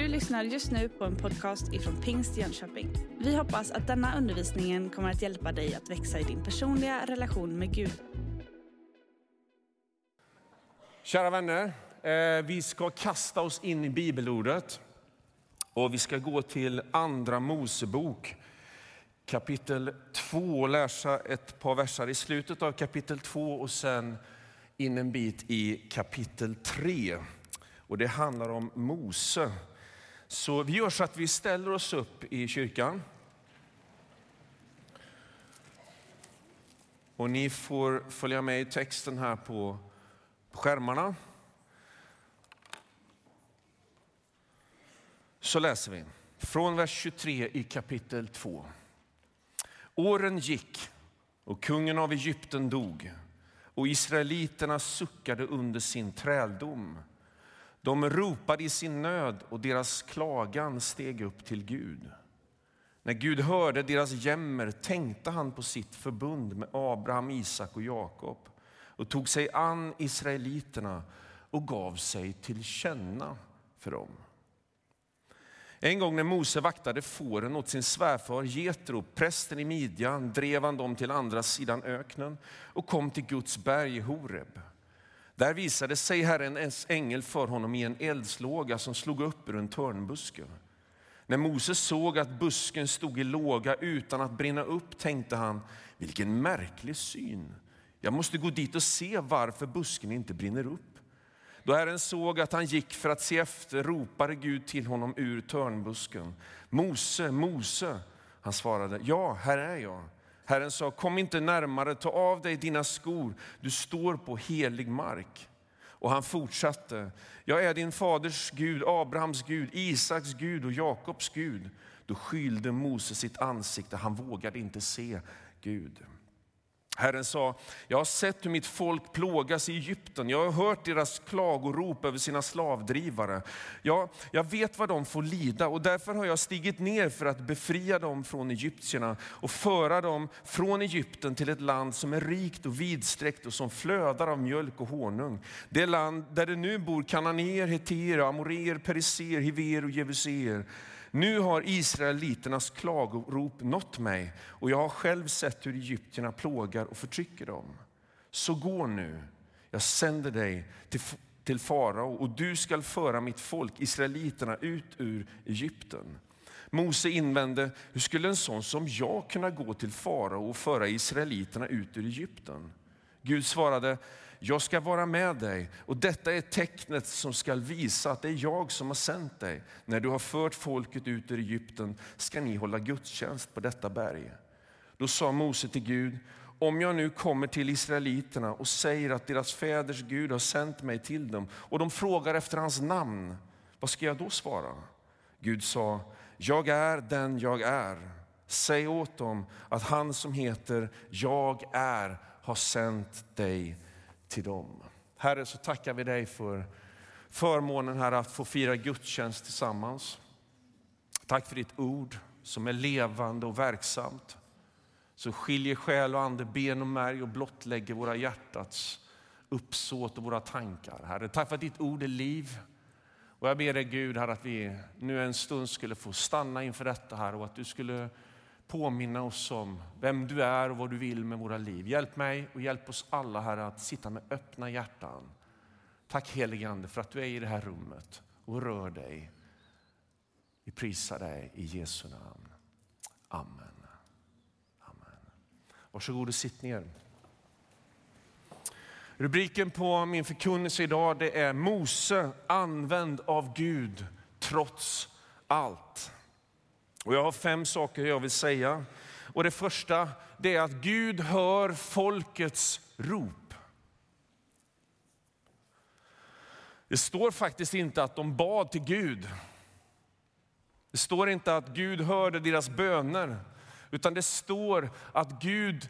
Du lyssnar just nu på en podcast ifrån Pingst Jönköping. Vi hoppas att denna undervisning kommer att hjälpa dig att växa i din personliga relation med Gud. Kära vänner, eh, vi ska kasta oss in i bibelordet. Och vi ska gå till Andra Mosebok, kapitel 2 och läsa ett par verser i slutet av kapitel 2 och sen in en bit i kapitel 3. Och det handlar om Mose. Så vi gör så att vi ställer oss upp i kyrkan. Och ni får följa med i texten här på skärmarna. Så läser vi från vers 23 i kapitel 2. Åren gick och kungen av Egypten dog och israeliterna suckade under sin träldom. De ropade i sin nöd och deras klagan steg upp till Gud. När Gud hörde deras jämmer tänkte han på sitt förbund med Abraham, Isak och Jakob och tog sig an israeliterna och gav sig till känna för dem. En gång när Mose vaktade fåren åt sin svärfar Jetro, prästen i Midjan, drev han dem till andra sidan öknen och kom till Guds berg Horeb. Där visade sig Herrens ängel för honom i en eldslåga som slog upp ur en törnbuske. När Mose såg att busken stod i låga utan att brinna upp tänkte han, vilken märklig syn. Jag måste gå dit och se varför busken inte brinner upp. Då Herren såg att han gick för att se efter ropade Gud till honom ur törnbusken. Mose, Mose. Han svarade, ja, här är jag. Herren sa, kom inte närmare, ta av dig dina skor, du står på helig mark. Och han fortsatte, jag är din faders Gud, Abrahams Gud, Isaks Gud och Jakobs Gud. Då skylde Mose sitt ansikte, han vågade inte se Gud. Herren sa, jag har sett hur mitt folk plågas i Egypten. Jag har hört deras klagorop över sina slavdrivare. Ja, jag vet vad de får lida och därför har jag stigit ner för att befria dem från egyptierna och föra dem från Egypten till ett land som är rikt och vidsträckt och som flödar av mjölk och honung. Det land där det nu bor kananéer, hetéer, amoreer, periser, hiver och jevuséer. Nu har israeliternas klagorop nått mig och jag har själv sett hur egyptierna plågar och förtrycker dem. Så gå nu, jag sänder dig till, till farao och du skall föra mitt folk, israeliterna, ut ur Egypten. Mose invände, hur skulle en sån som jag kunna gå till farao och föra israeliterna ut ur Egypten? Gud svarade, jag ska vara med dig och detta är tecknet som ska visa att det är jag som har sänt dig. När du har fört folket ut ur Egypten ska ni hålla gudstjänst på detta berg. Då sa Mose till Gud, om jag nu kommer till israeliterna och säger att deras fäders Gud har sänt mig till dem och de frågar efter hans namn, vad ska jag då svara? Gud sa, jag är den jag är. Säg åt dem att han som heter Jag är har sänt dig till dem. Herre, så tackar vi dig för förmånen här att få fira gudstjänst tillsammans. Tack för ditt ord som är levande och verksamt. Som skiljer själ och ande, ben och märg och blottlägger våra hjärtats uppsåt och våra tankar. Herre, tack för att ditt ord är liv. Och jag ber dig Gud herre, att vi nu en stund skulle få stanna inför detta här och att du skulle påminna oss om vem du är och vad du vill med våra liv. Hjälp mig och hjälp oss alla här att sitta med öppna hjärtan. Tack helige Ande för att du är i det här rummet och rör dig. Vi prisar dig i Jesu namn. Amen. Amen. Varsågod och sitt ner. Rubriken på min förkunnelse idag det är Mose använd av Gud trots allt. Och jag har fem saker jag vill säga. Och det första det är att Gud hör folkets rop. Det står faktiskt inte att de bad till Gud. Det står inte att Gud hörde deras böner, utan det står att Gud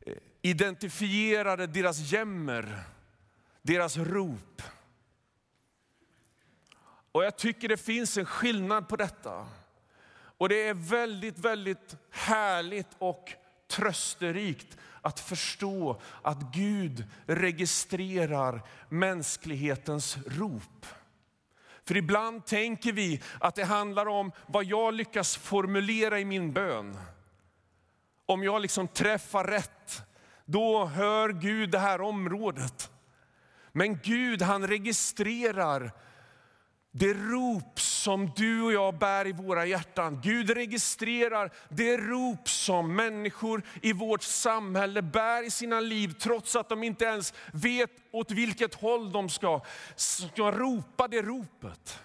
eh, identifierade deras jämmer, deras rop. Och jag tycker det finns en skillnad på detta. Och det är väldigt, väldigt härligt och trösterikt att förstå att Gud registrerar mänsklighetens rop. För ibland tänker vi att det handlar om vad jag lyckas formulera i min bön. Om jag liksom träffar rätt, då hör Gud det här området. Men Gud han registrerar det rop som du och jag bär i våra hjärtan. Gud registrerar det rop som människor i vårt samhälle bär i sina liv trots att de inte ens vet åt vilket håll de ska, ska ropa det ropet.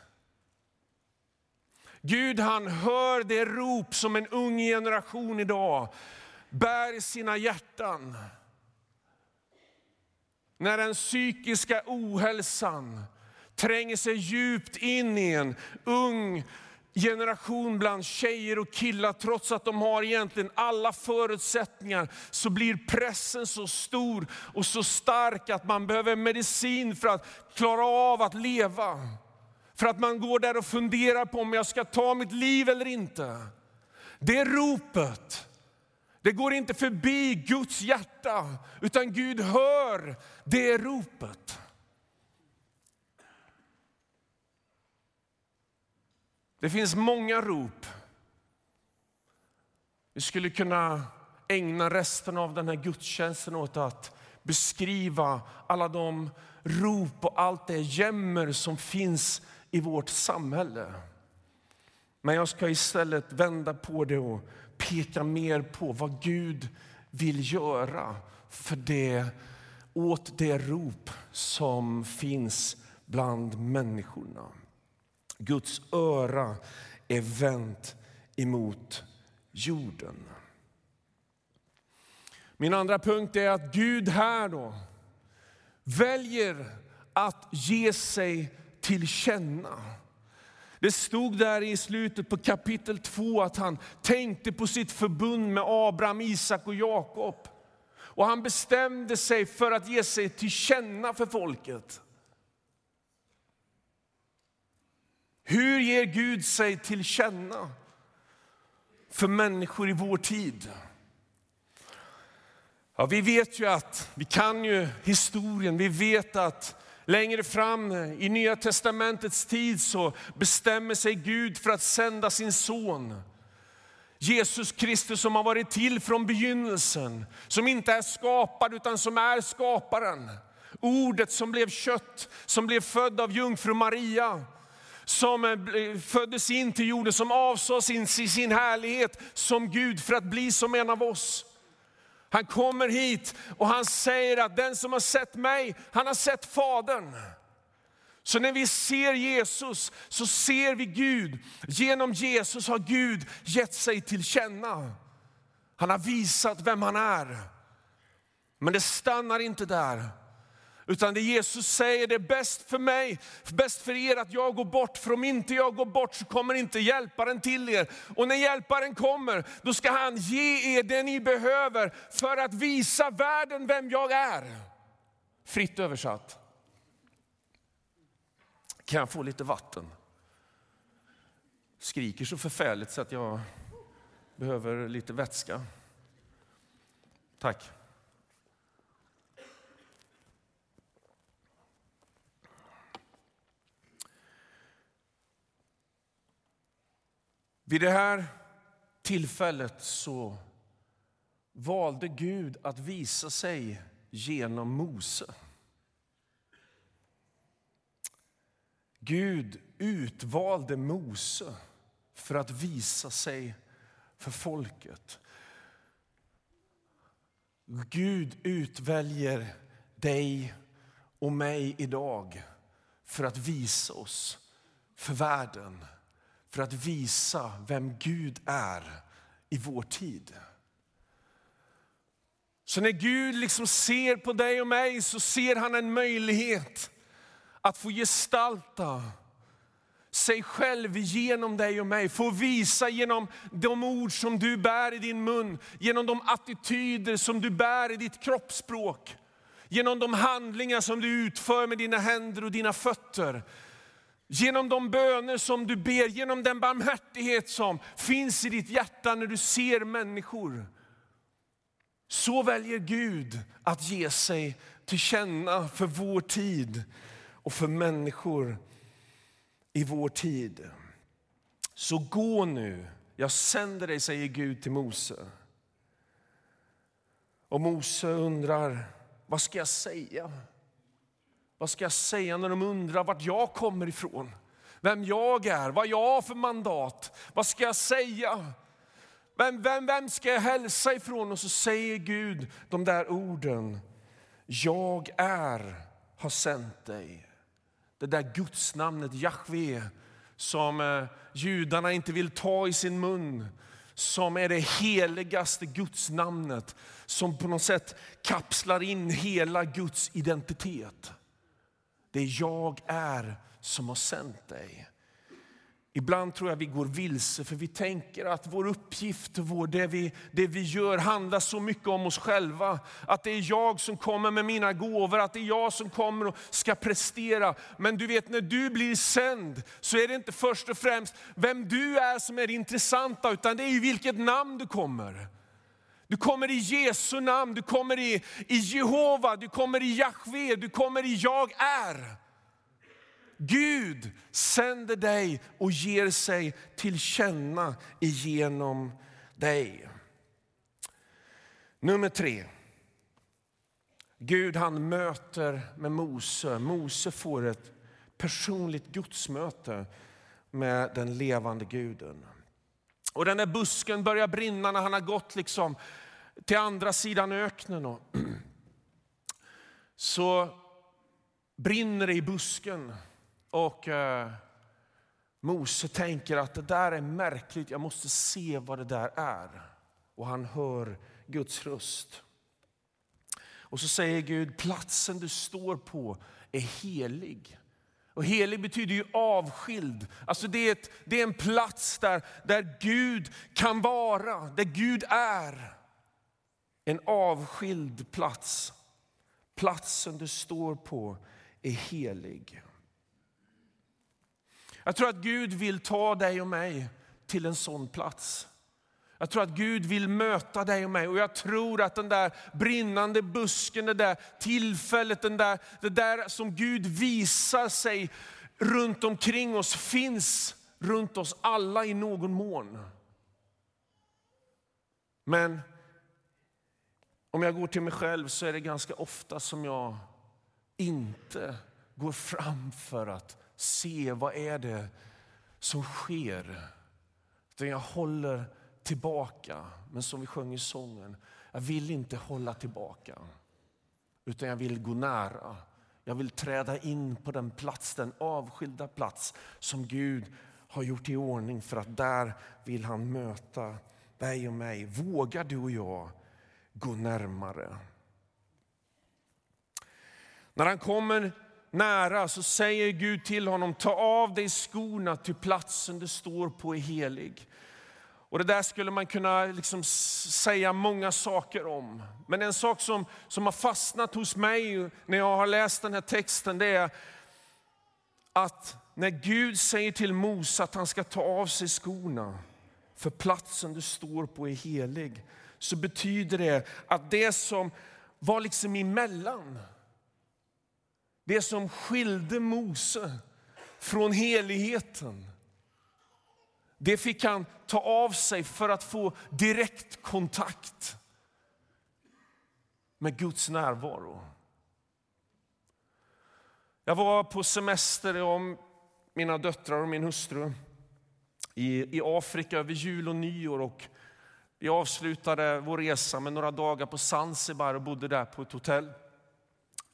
Gud han hör det rop som en ung generation idag bär i sina hjärtan. När den psykiska ohälsan tränger sig djupt in i en ung generation bland tjejer och killar, trots att de har egentligen alla förutsättningar, så blir pressen så stor och så stark att man behöver medicin för att klara av att leva. För att man går där och funderar på om jag ska ta mitt liv eller inte. Det ropet, det går inte förbi Guds hjärta, utan Gud hör det ropet. Det finns många rop. Vi skulle kunna ägna resten av den här gudstjänsten åt att beskriva alla de rop och allt det jämmer som finns i vårt samhälle. Men jag ska istället vända på det och peka mer på vad Gud vill göra för det, åt det rop som finns bland människorna. Guds öra är vänt emot jorden. Min andra punkt är att Gud här då väljer att ge sig till känna. Det stod där i slutet på kapitel 2 att han tänkte på sitt förbund med Abraham, Isak och Jakob. Och han bestämde sig för att ge sig till känna för folket. Hur ger Gud sig till känna för människor i vår tid? Ja, vi vet ju att, vi kan ju historien, vi vet att längre fram i Nya Testamentets tid så bestämmer sig Gud för att sända sin son. Jesus Kristus som har varit till från begynnelsen, som inte är skapad utan som är skaparen. Ordet som blev kött, som blev född av jungfru Maria som eh, föddes in till jorden, som avsade sin, sin härlighet som Gud för att bli som en av oss. Han kommer hit och han säger att den som har sett mig, han har sett Fadern. Så när vi ser Jesus så ser vi Gud. Genom Jesus har Gud gett sig till känna. Han har visat vem han är. Men det stannar inte där. Utan det Jesus säger, det är bäst för mig, bäst för er att jag går bort. För om inte jag går bort så kommer inte hjälparen till er. Och när hjälparen kommer, då ska han ge er det ni behöver för att visa världen vem jag är. Fritt översatt. Kan jag få lite vatten? Skriker så förfärligt så att jag behöver lite vätska. Tack. Vid det här tillfället så valde Gud att visa sig genom Mose. Gud utvalde Mose för att visa sig för folket. Gud utväljer dig och mig idag för att visa oss för världen för att visa vem Gud är i vår tid. Så när Gud liksom ser på dig och mig så ser han en möjlighet att få gestalta sig själv genom dig och mig. Få visa genom de ord som du bär i din mun, genom de attityder som du bär i ditt kroppsspråk. Genom de handlingar som du utför med dina händer och dina fötter. Genom de böner som du ber, genom den barmhärtighet som finns i ditt hjärta när du ser människor. Så väljer Gud att ge sig till känna för vår tid och för människor i vår tid. Så gå nu, jag sänder dig, säger Gud till Mose. Och Mose undrar, vad ska jag säga? Vad ska jag säga när de undrar vart jag kommer ifrån? Vem jag är, vad jag har för mandat. Vad ska jag säga? Vem, vem, vem ska jag hälsa ifrån? Och så säger Gud de där orden. Jag är har sänt dig. Det där gudsnamnet Jahve som eh, judarna inte vill ta i sin mun som är det heligaste gudsnamnet som på något sätt kapslar in hela Guds identitet. Det är jag är som har sänt dig. Ibland tror jag vi går vilse för vi tänker att vår uppgift och vår, det, vi, det vi gör handlar så mycket om oss själva. Att det är jag som kommer med mina gåvor, att det är jag som kommer och ska prestera. Men du vet när du blir sänd så är det inte först och främst vem du är som är det intressanta utan det är vilket namn du kommer. Du kommer i Jesu namn, du kommer i, i Jehova, du kommer i Jahve, du kommer i jag är. Gud sänder dig och ger sig till känna genom dig. Nummer tre. Gud han möter med Mose. Mose får ett personligt gudsmöte med den levande guden. Och den där busken börjar brinna när han har gått liksom till andra sidan öknen. Så brinner det i busken. Och eh, Mose tänker att det där är märkligt, jag måste se vad det där är. Och han hör Guds röst. Och så säger Gud, platsen du står på är helig. Och helig betyder ju avskild. Alltså det, är ett, det är en plats där, där Gud kan vara, där Gud är. En avskild plats. Platsen du står på är helig. Jag tror att Gud vill ta dig och mig till en sån plats. Jag tror att Gud vill möta dig och mig och jag tror att den där brinnande busken, det där tillfället, den där, det där som Gud visar sig runt omkring oss finns runt oss alla i någon mån. Men om jag går till mig själv så är det ganska ofta som jag inte går fram för att se vad är det som sker. Utan jag håller tillbaka. Men som vi sjöng i sången, jag vill inte hålla tillbaka. Utan jag vill gå nära. Jag vill träda in på den plats, den avskilda plats som Gud har gjort i ordning för att där vill han möta dig och mig. Vågar du och jag gå närmare? När han kommer nära så säger Gud till honom, ta av dig skorna till platsen du står på är helig. Och det där skulle man kunna liksom säga många saker om. Men en sak som, som har fastnat hos mig när jag har läst den här texten, det är att när Gud säger till Mose att han ska ta av sig skorna, för platsen du står på är helig, så betyder det att det som var liksom emellan, det som skilde Mose från heligheten, det fick han ta av sig för att få direkt kontakt med Guds närvaro. Jag var på semester om mina döttrar och min hustru i, i Afrika över jul och nyår. Och vi avslutade vår resa med några dagar på Zanzibar och bodde där på ett hotell.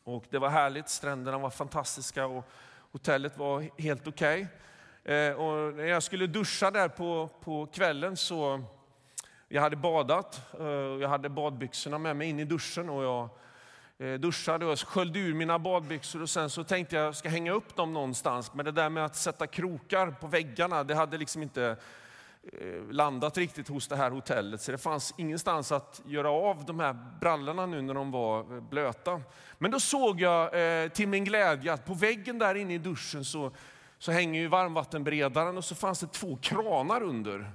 Och det var härligt, stränderna var fantastiska och hotellet var helt okej. Okay. Eh, och när jag skulle duscha där på, på kvällen så jag hade badat, eh, jag hade badbyxorna med mig in i duschen och jag eh, duschade och sköljde ur mina badbyxor och sen så tänkte jag ska hänga upp dem någonstans. Men det där med att sätta krokar på väggarna, det hade liksom inte landat riktigt hos det här hotellet så det fanns ingenstans att göra av de här brallorna nu när de var blöta. Men då såg jag till min glädje att på väggen där inne i duschen så, så hänger ju varmvattenberedaren och så fanns det två kranar under.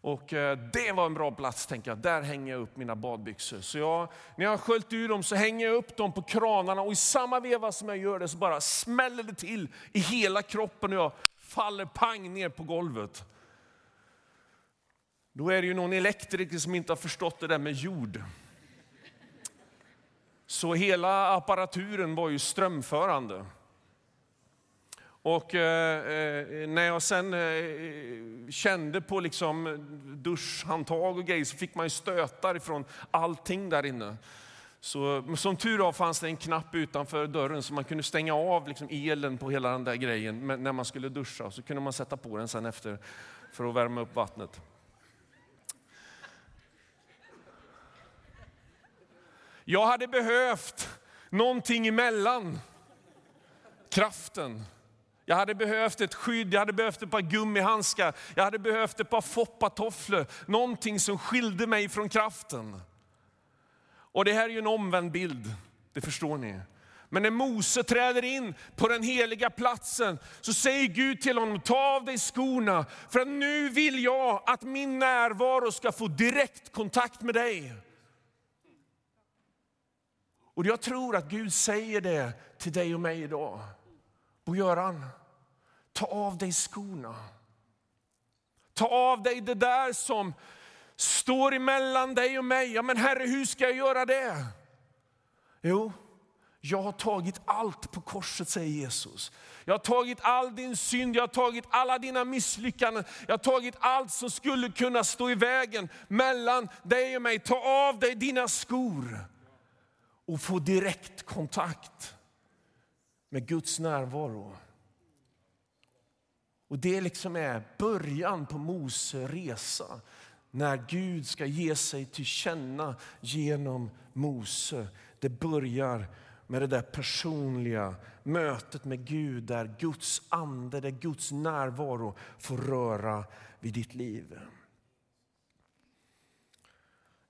Och eh, det var en bra plats, tänker jag. Där hänger jag upp mina badbyxor. Så jag, när jag har sköljt ur dem så hänger jag upp dem på kranarna och i samma veva som jag gör det så bara smäller det till i hela kroppen och jag faller pang ner på golvet. Då är det ju någon elektriker som inte har förstått det där med jord. Så hela apparaturen var ju strömförande. Och eh, eh, när jag sen eh, eh, kände på liksom duschhandtag och grejer så fick man ju stötar ifrån allting där inne. Så, som tur var fanns det en knapp utanför dörren så man kunde stänga av liksom elen på hela den där grejen när man skulle duscha. Så kunde man sätta på den sen efter för att värma upp vattnet. Jag hade behövt någonting emellan kraften. Jag hade behövt ett skydd, jag hade behövt ett par gummihandskar, jag hade behövt ett par foppatofflor. Någonting som skilde mig från kraften. Och det här är ju en omvänd bild, det förstår ni. Men när Mose träder in på den heliga platsen så säger Gud till honom, ta av dig skorna för nu vill jag att min närvaro ska få direkt kontakt med dig. Och jag tror att Gud säger det till dig och mig idag. Bo-Göran, ta av dig skorna. Ta av dig det där som står emellan dig och mig. Ja, men Herre, hur ska jag göra det? Jo, jag har tagit allt på korset, säger Jesus. Jag har tagit all din synd, jag har tagit alla dina misslyckanden. Jag har tagit allt som skulle kunna stå i vägen mellan dig och mig. Ta av dig dina skor och få direkt kontakt med Guds närvaro. Och Det liksom är början på Mose resa. När Gud ska ge sig till känna genom Mose. Det börjar med det där personliga mötet med Gud där Guds ande, där Guds närvaro får röra vid ditt liv.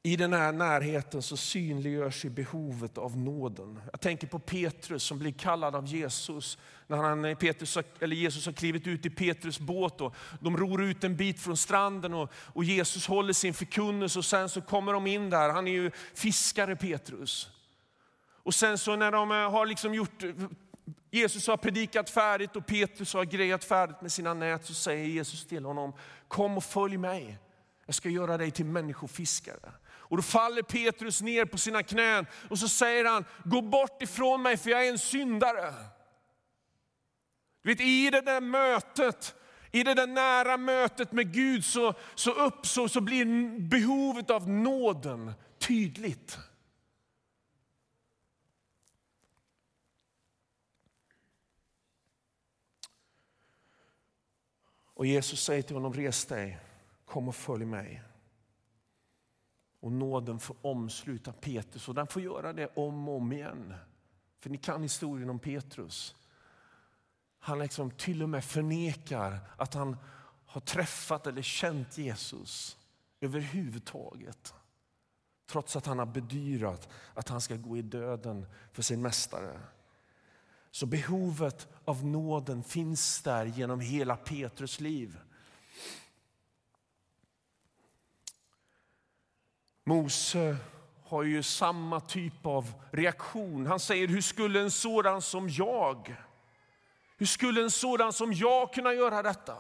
I den här närheten så synliggörs ju behovet av nåden. Jag tänker på Petrus som blir kallad av Jesus. När han, eh, Petrus, eller Jesus har klivit ut i Petrus båt och de ror ut en bit från stranden och, och Jesus håller sin förkunnelse och sen så kommer de in där. Han är ju fiskare Petrus. Och sen så när de eh, har liksom gjort, Jesus har predikat färdigt och Petrus har grejat färdigt med sina nät så säger Jesus till honom, kom och följ mig. Jag ska göra dig till människofiskare. Och då faller Petrus ner på sina knän och så säger han, gå bort ifrån mig för jag är en syndare. Du vet, I det där mötet, i det där nära mötet med Gud så, så, upp, så blir behovet av nåden tydligt. Och Jesus säger till honom, res dig, kom och följ mig. Och nåden får omsluta Petrus och den får göra det om och om igen. För ni kan historien om Petrus. Han liksom till och med förnekar att han har träffat eller känt Jesus överhuvudtaget. Trots att han har bedyrat att han ska gå i döden för sin mästare. Så behovet av nåden finns där genom hela Petrus liv. Mose har ju samma typ av reaktion. Han säger, hur skulle en sådan som jag, hur skulle en sådan som jag kunna göra detta?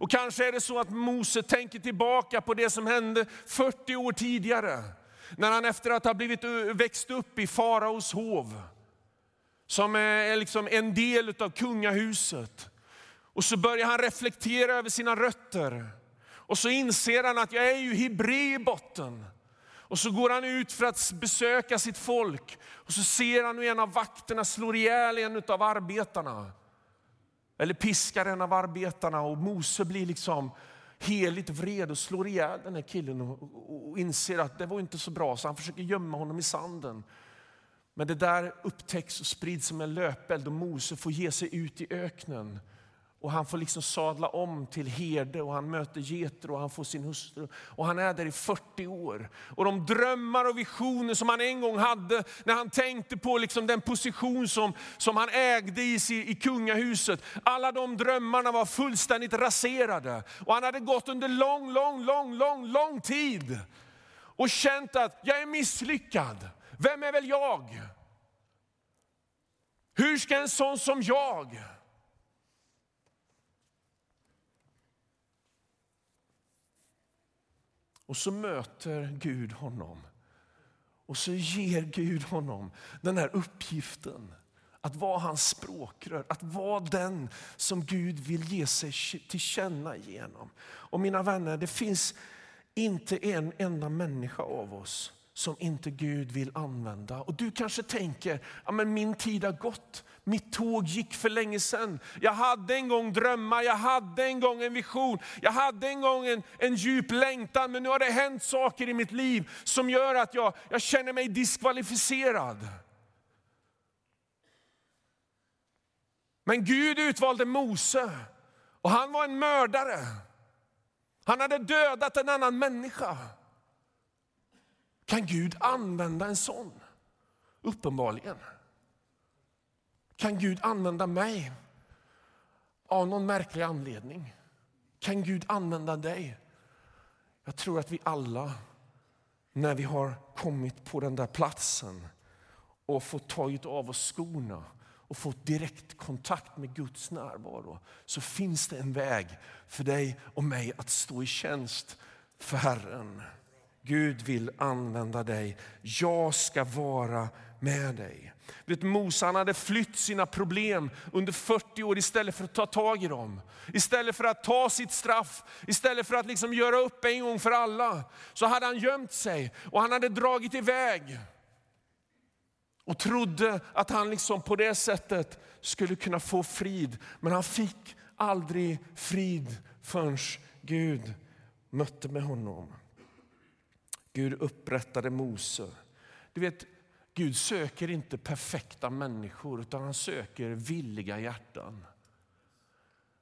Och kanske är det så att Mose tänker tillbaka på det som hände 40 år tidigare. När han efter att ha blivit växt upp i faraos hov, som är liksom en del av kungahuset. Och så börjar han reflektera över sina rötter. Och så inser han att jag är ju hebré i botten. Och så går han ut för att besöka sitt folk. Och så ser han hur en av vakterna slår ihjäl en av arbetarna. Eller piskar en av arbetarna och Mose blir liksom heligt vred och slår ihjäl den här killen och, inser att det var inte så bra så han försöker gömma honom i sanden. Men det där upptäcks och sprids som en löpeld och Mose får ge sig ut i öknen och han får liksom sadla om till herde och han möter geter och han får sin hustru. Och han är där i 40 år. Och de drömmar och visioner som han en gång hade när han tänkte på liksom den position som, som han ägde i, i kungahuset. Alla de drömmarna var fullständigt raserade. Och han hade gått under lång, lång, lång, lång, lång tid och känt att jag är misslyckad. Vem är väl jag? Hur ska en sån som jag Och så möter Gud honom. Och så ger Gud honom den här uppgiften att vara hans språkrör, att vara den som Gud vill ge sig till känna genom. Och mina vänner, det finns inte en enda människa av oss som inte Gud vill använda. Och du kanske tänker, ja, men min tid har gått. Mitt tåg gick för länge sedan. Jag hade en gång drömmar, jag hade en gång en vision, jag hade en gång en, en djup längtan. Men nu har det hänt saker i mitt liv som gör att jag, jag känner mig diskvalificerad. Men Gud utvalde Mose och han var en mördare. Han hade dödat en annan människa. Kan Gud använda en sån? Uppenbarligen. Kan Gud använda mig? Av någon märklig anledning. Kan Gud använda dig? Jag tror att vi alla, när vi har kommit på den där platsen och fått tagit av oss skorna och fått direkt kontakt med Guds närvaro så finns det en väg för dig och mig att stå i tjänst för Herren. Gud vill använda dig. Jag ska vara med dig. Vet, Mose han hade flytt sina problem under 40 år istället för att ta tag i dem. Istället för att ta sitt straff, istället för att liksom göra upp en gång för alla. Så hade han gömt sig och han hade dragit iväg. Och trodde att han liksom på det sättet skulle kunna få frid. Men han fick aldrig frid förrän Gud mötte med honom. Gud upprättade Mose. Du vet, Gud söker inte perfekta människor utan han söker villiga hjärtan.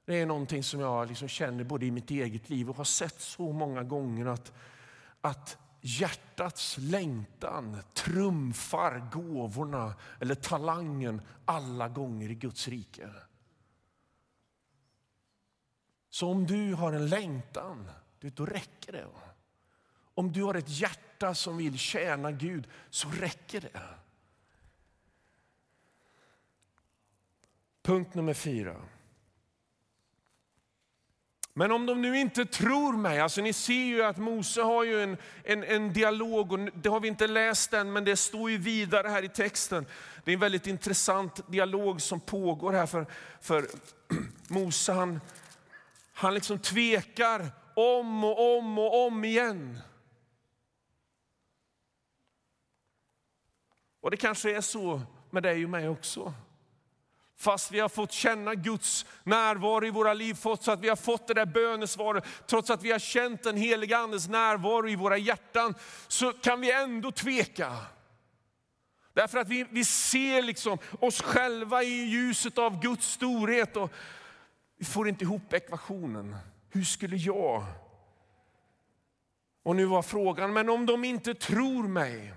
Det är någonting som jag liksom känner både i mitt eget liv och har sett så många gånger att, att hjärtats längtan trumfar gåvorna eller talangen alla gånger i Guds rike. Så om du har en längtan, då räcker det. Om du har ett hjärta som vill tjäna Gud så räcker det. Punkt nummer fyra. Men om de nu inte tror mig, alltså ni ser ju att Mose har ju en, en, en dialog, och det har vi inte läst än, men det står ju vidare här i texten. Det är en väldigt intressant dialog som pågår här för, för Mose han, han liksom tvekar om och om och om igen. Och det kanske är så med dig och mig också. Fast vi har fått känna Guds närvaro i våra liv, trots att vi har fått det där bönesvaret, trots att vi har känt den heliga Andes närvaro i våra hjärtan, så kan vi ändå tveka. Därför att vi, vi ser liksom oss själva i ljuset av Guds storhet och vi får inte ihop ekvationen. Hur skulle jag? Och nu var frågan, men om de inte tror mig,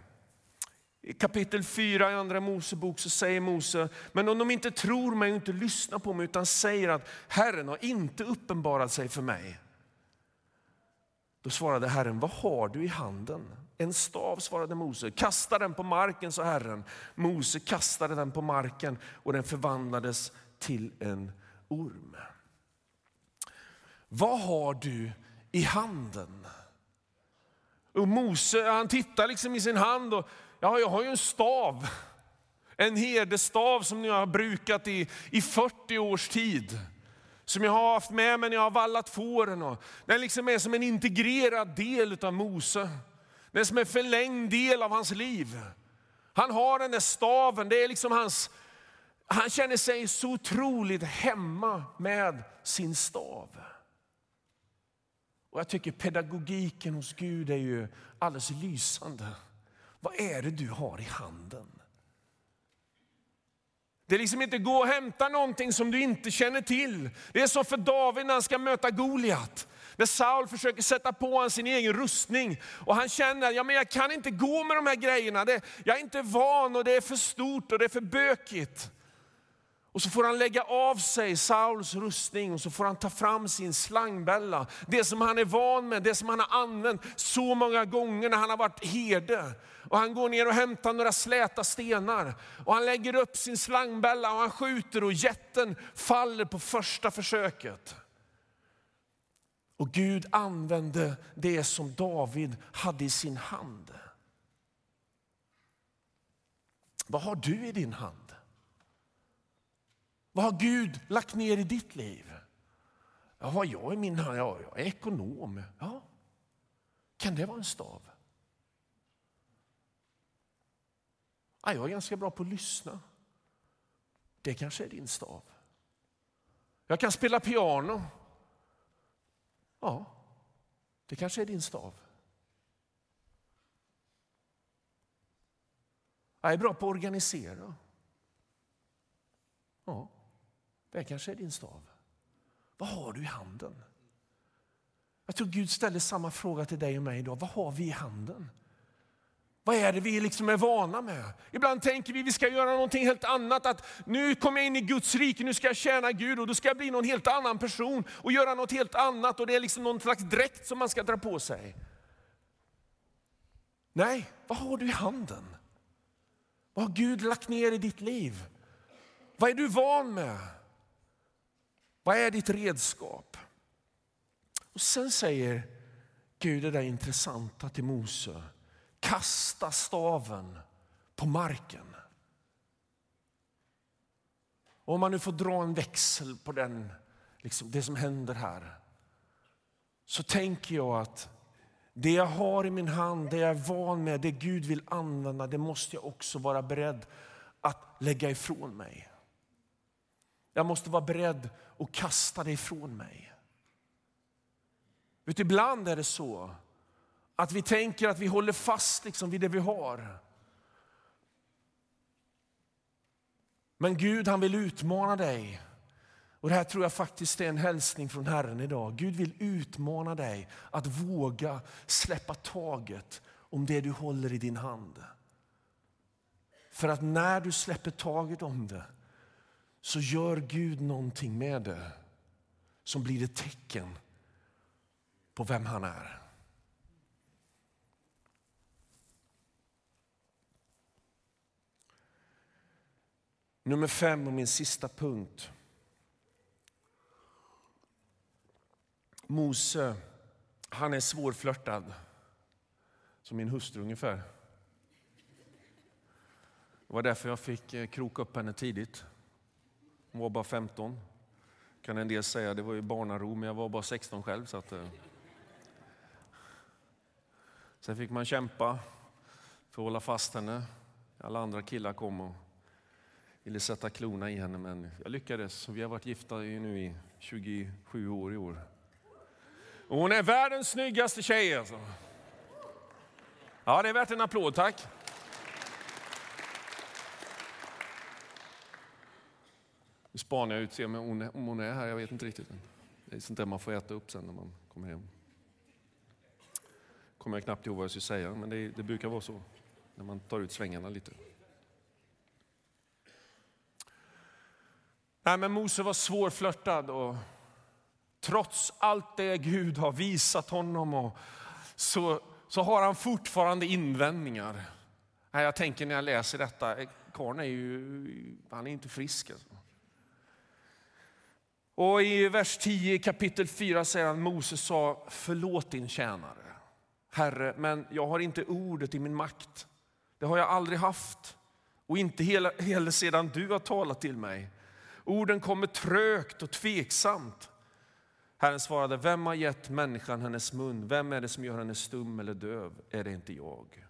i kapitel 4 i Andra Mosebok så säger Mose, men om de inte tror mig och inte lyssnar på mig utan säger att Herren har inte uppenbarat sig för mig. Då svarade Herren, vad har du i handen? En stav, svarade Mose. Kasta den på marken, sa Herren. Mose kastade den på marken och den förvandlades till en orm. Vad har du i handen? Och Mose han tittar liksom i sin hand och Ja, jag har ju en stav. En herdestav som jag har brukat i, i 40 års tid. Som jag har haft med mig när jag har vallat fåren. Den liksom är som en integrerad del av Mose. Den är som en förlängd del av hans liv. Han har den där staven, det är liksom hans, han känner sig så otroligt hemma med sin stav. Och jag tycker pedagogiken hos Gud är ju alldeles lysande. Vad är det du har i handen? Det är liksom inte gå och hämta någonting som du inte känner till. Det är som för David när han ska möta Goliat. När Saul försöker sätta på honom sin egen rustning och han känner att men jag kan inte gå med de här grejerna. Det, jag är inte van och det är för stort och det är för bökigt. Och så får han lägga av sig Sauls rustning och så får han ta fram sin slangbälla. Det som han är van med, det som han har använt så många gånger när han har varit herde. Och han går ner och hämtar några släta stenar och han lägger upp sin slangbälla och han skjuter och jätten faller på första försöket. Och Gud använde det som David hade i sin hand. Vad har du i din hand? Vad har Gud lagt ner i ditt liv? Ja, vad har jag i min hand? Ja, jag är ekonom. Ja. Kan det vara en stav? Ja, jag är ganska bra på att lyssna. Det kanske är din stav. Jag kan spela piano. Ja, det kanske är din stav. Jag är bra på att organisera. Ja, det kanske är din stav. Vad har du i handen? Jag tror Gud ställer samma fråga till dig och mig idag. Vad har vi i handen? Vad är det vi liksom är vana med? Ibland tänker vi att vi ska göra någonting helt annat. Att nu kommer jag in i Guds rike, nu ska jag tjäna Gud och då ska jag bli någon helt annan person och göra något helt annat. Och det är liksom någon slags dräkt som man ska dra på sig. Nej, vad har du i handen? Vad har Gud lagt ner i ditt liv? Vad är du van med? Vad är ditt redskap? Och sen säger Gud det där intressanta till Mose. Kasta staven på marken. Och om man nu får dra en växel på den, liksom det som händer här, så tänker jag att det jag har i min hand, det jag är van med, det Gud vill använda, det måste jag också vara beredd att lägga ifrån mig. Jag måste vara beredd att kasta det ifrån mig. Vet du, ibland är det så att vi tänker att vi håller fast liksom vid det vi har. Men Gud han vill utmana dig. Och Det här tror jag faktiskt är en hälsning från Herren idag. Gud vill utmana dig att våga släppa taget om det du håller i din hand. För att när du släpper taget om det så gör Gud någonting med det som blir ett tecken på vem han är. Nummer fem och min sista punkt. Mose, han är svårflörtad. Som min hustru ungefär. Det var därför jag fick eh, kroka upp henne tidigt. Hon var bara 15. Kan en del säga, det var ju barnaro, men jag var bara 16 själv. Så att, eh. Sen fick man kämpa för att hålla fast henne. Alla andra killar kom och ville sätta klorna i henne, men jag lyckades. Vi har varit gifta nu i 27 år i år. Och hon är världens snyggaste tjej. Alltså. Ja, det är värt en applåd, tack. Nu spanar jag ut se om hon, är, om hon är här, jag vet inte riktigt. Det är sånt där man får äta upp sen när man kommer hem. kommer jag knappt ihåg vad jag skulle säga, men det, det brukar vara så när man tar ut svängarna lite. Nej, men Mose var svårflörtad och trots allt det Gud har visat honom och så, så har han fortfarande invändningar. Nej, jag tänker när jag läser detta, eh, karln är ju han är inte frisk. Alltså. Och i vers 10 kapitel 4 säger han Moses sa förlåt din tjänare. Herre, men jag har inte ordet i min makt. Det har jag aldrig haft och inte heller sedan du har talat till mig. Orden kommer trögt och tveksamt. Herren svarade, vem har gett människan hennes mun? Vem är det som gör henne stum eller döv? Är det inte jag?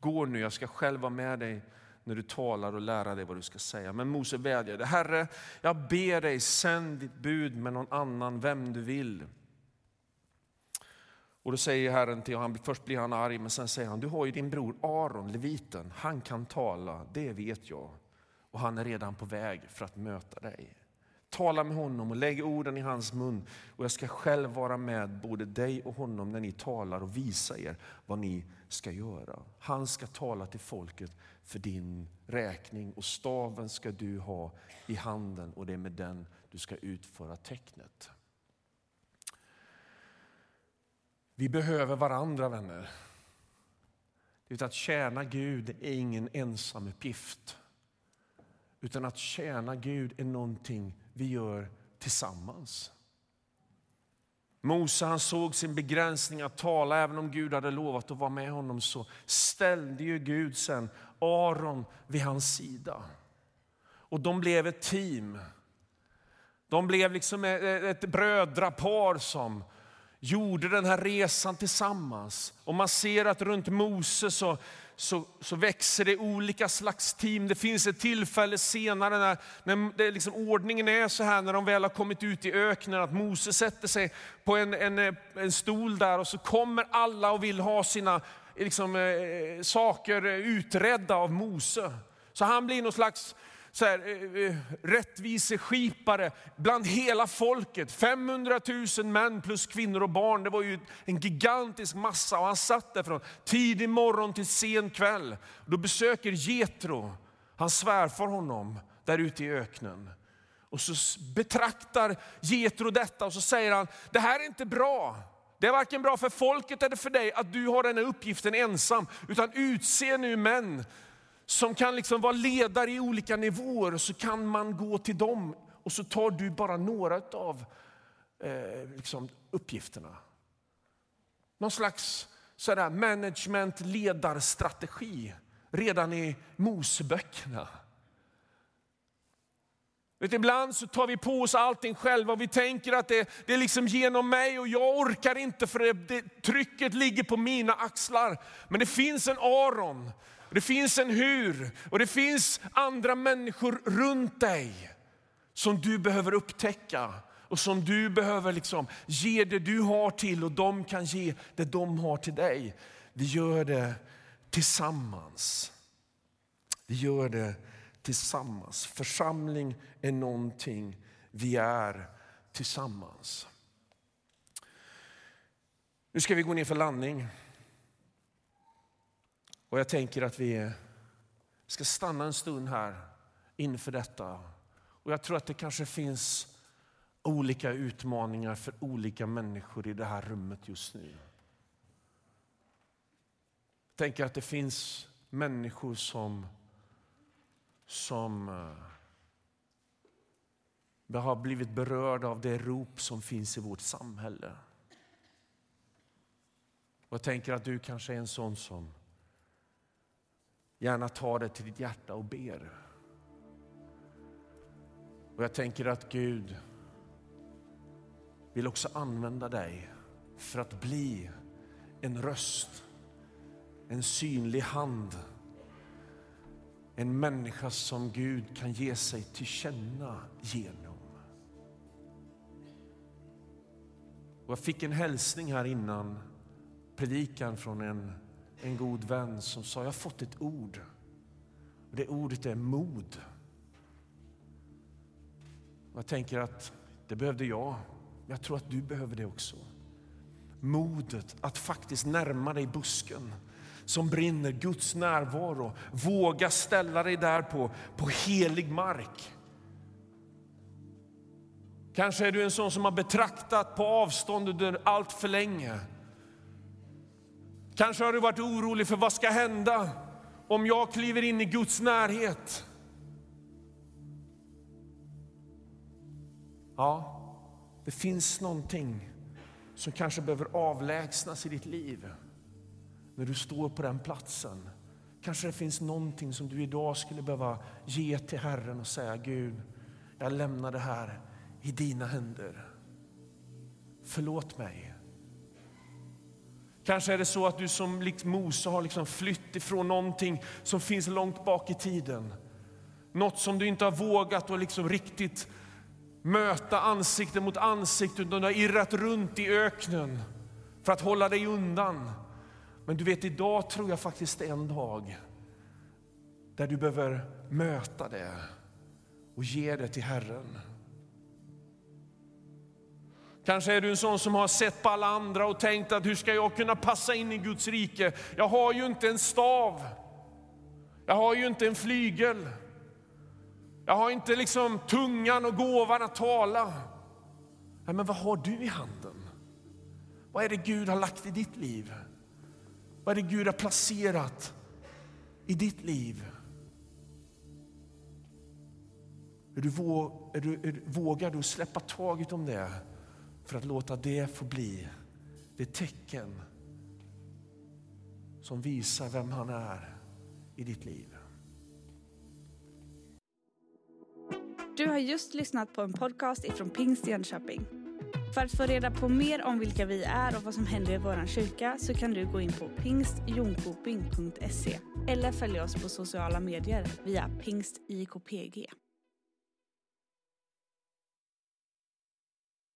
Gå nu, jag ska själv vara med dig när du talar och lära dig vad du ska säga. Men Mose vädjade, Herre, jag ber dig, sänd ditt bud med någon annan, vem du vill. Och då säger Herren till honom, först blir han arg, men sen säger han, du har ju din bror Aron, leviten, han kan tala, det vet jag. Och han är redan på väg för att möta dig. Tala med honom och lägg orden i hans mun och jag ska själv vara med både dig och honom när ni talar och visa er vad ni ska göra. Han ska tala till folket för din räkning och staven ska du ha i handen och det är med den du ska utföra tecknet. Vi behöver varandra vänner. Det att tjäna Gud är ingen ensam uppgift. Utan att tjäna Gud är någonting vi gör tillsammans. Mose han såg sin begränsning att tala, även om Gud hade lovat att vara med honom så ställde ju Gud sen Aron vid hans sida. Och de blev ett team. De blev liksom ett brödrapar som gjorde den här resan tillsammans. Och man ser att runt Mose så, så, så växer det olika slags team. Det finns ett tillfälle senare när, när det liksom, ordningen är så här när de väl har kommit ut i öknen att Mose sätter sig på en, en, en stol där och så kommer alla och vill ha sina liksom, eh, saker utredda av Mose. Så han blir någon slags så här, eh, eh, rättviseskipare bland hela folket. 500 000 män plus kvinnor och barn. Det var ju en gigantisk massa och han satt där från tidig morgon till sen kväll. Då besöker Jetro, han svärfar honom där ute i öknen. Och så betraktar Jetro detta och så säger han, det här är inte bra. Det är varken bra för folket eller för dig att du har den här uppgiften ensam, utan utse nu män som kan liksom vara ledare i olika nivåer. Så kan man gå till dem och så tar du bara några av eh, liksom uppgifterna. Någon slags sådär management ledarstrategi redan i Moseböckerna. Vet, ibland så tar vi på oss allting själva och vi tänker att det, det är liksom genom mig och jag orkar inte för det, det, trycket ligger på mina axlar. Men det finns en Aron det finns en hur och det finns andra människor runt dig som du behöver upptäcka och som du behöver liksom ge det du har till och de kan ge det de har till dig. Vi gör det tillsammans. Vi gör det tillsammans. Församling är någonting vi är tillsammans. Nu ska vi gå ner för landning. Och jag tänker att vi ska stanna en stund här inför detta. Och jag tror att det kanske finns olika utmaningar för olika människor i det här rummet just nu. Jag tänker att det finns människor som, som eh, har blivit berörda av det rop som finns i vårt samhälle. Och jag tänker att du kanske är en sån som gärna tar det till ditt hjärta och ber. Och jag tänker att Gud vill också använda dig för att bli en röst, en synlig hand. En människa som Gud kan ge sig till känna genom. Och jag fick en hälsning här innan predikan från en en god vän som sa, jag har fått ett ord. Och det ordet är mod. Och jag tänker att det behövde jag. men Jag tror att du behöver det också. Modet att faktiskt närma dig busken som brinner, Guds närvaro. Våga ställa dig där på, på helig mark. Kanske är du en sån som har betraktat på avstånd under allt för länge. Kanske har du varit orolig för vad ska hända om jag kliver in i Guds närhet. Ja, det finns någonting som kanske behöver avlägsnas i ditt liv när du står på den platsen. Kanske det finns någonting som du idag skulle behöva ge till Herren och säga Gud, jag lämnar det här i dina händer. Förlåt mig. Kanske är det så att du som likt Mose har liksom flytt ifrån någonting som finns långt bak i tiden. Något som du inte har vågat och liksom riktigt möta ansikte mot ansikte utan du har irrat runt i öknen för att hålla dig undan. Men du vet, idag tror jag faktiskt en dag där du behöver möta det och ge det till Herren. Kanske är du en sån som har sett på alla andra och tänkt att hur ska jag kunna passa in i Guds rike? Jag har ju inte en stav. Jag har ju inte en flygel. Jag har inte liksom tungan och gåvan att tala. men vad har du i handen? Vad är det Gud har lagt i ditt liv? Vad är det Gud har placerat i ditt liv? Är du, är du, är, vågar du släppa taget om det? För att låta det få bli det tecken som visar vem han är i ditt liv. Du har just lyssnat på en podcast ifrån Pingst Jönköping. För att få reda på mer om vilka vi är och vad som händer i vår kyrka så kan du gå in på pingstjonkoping.se eller följa oss på sociala medier via pingstjkpg.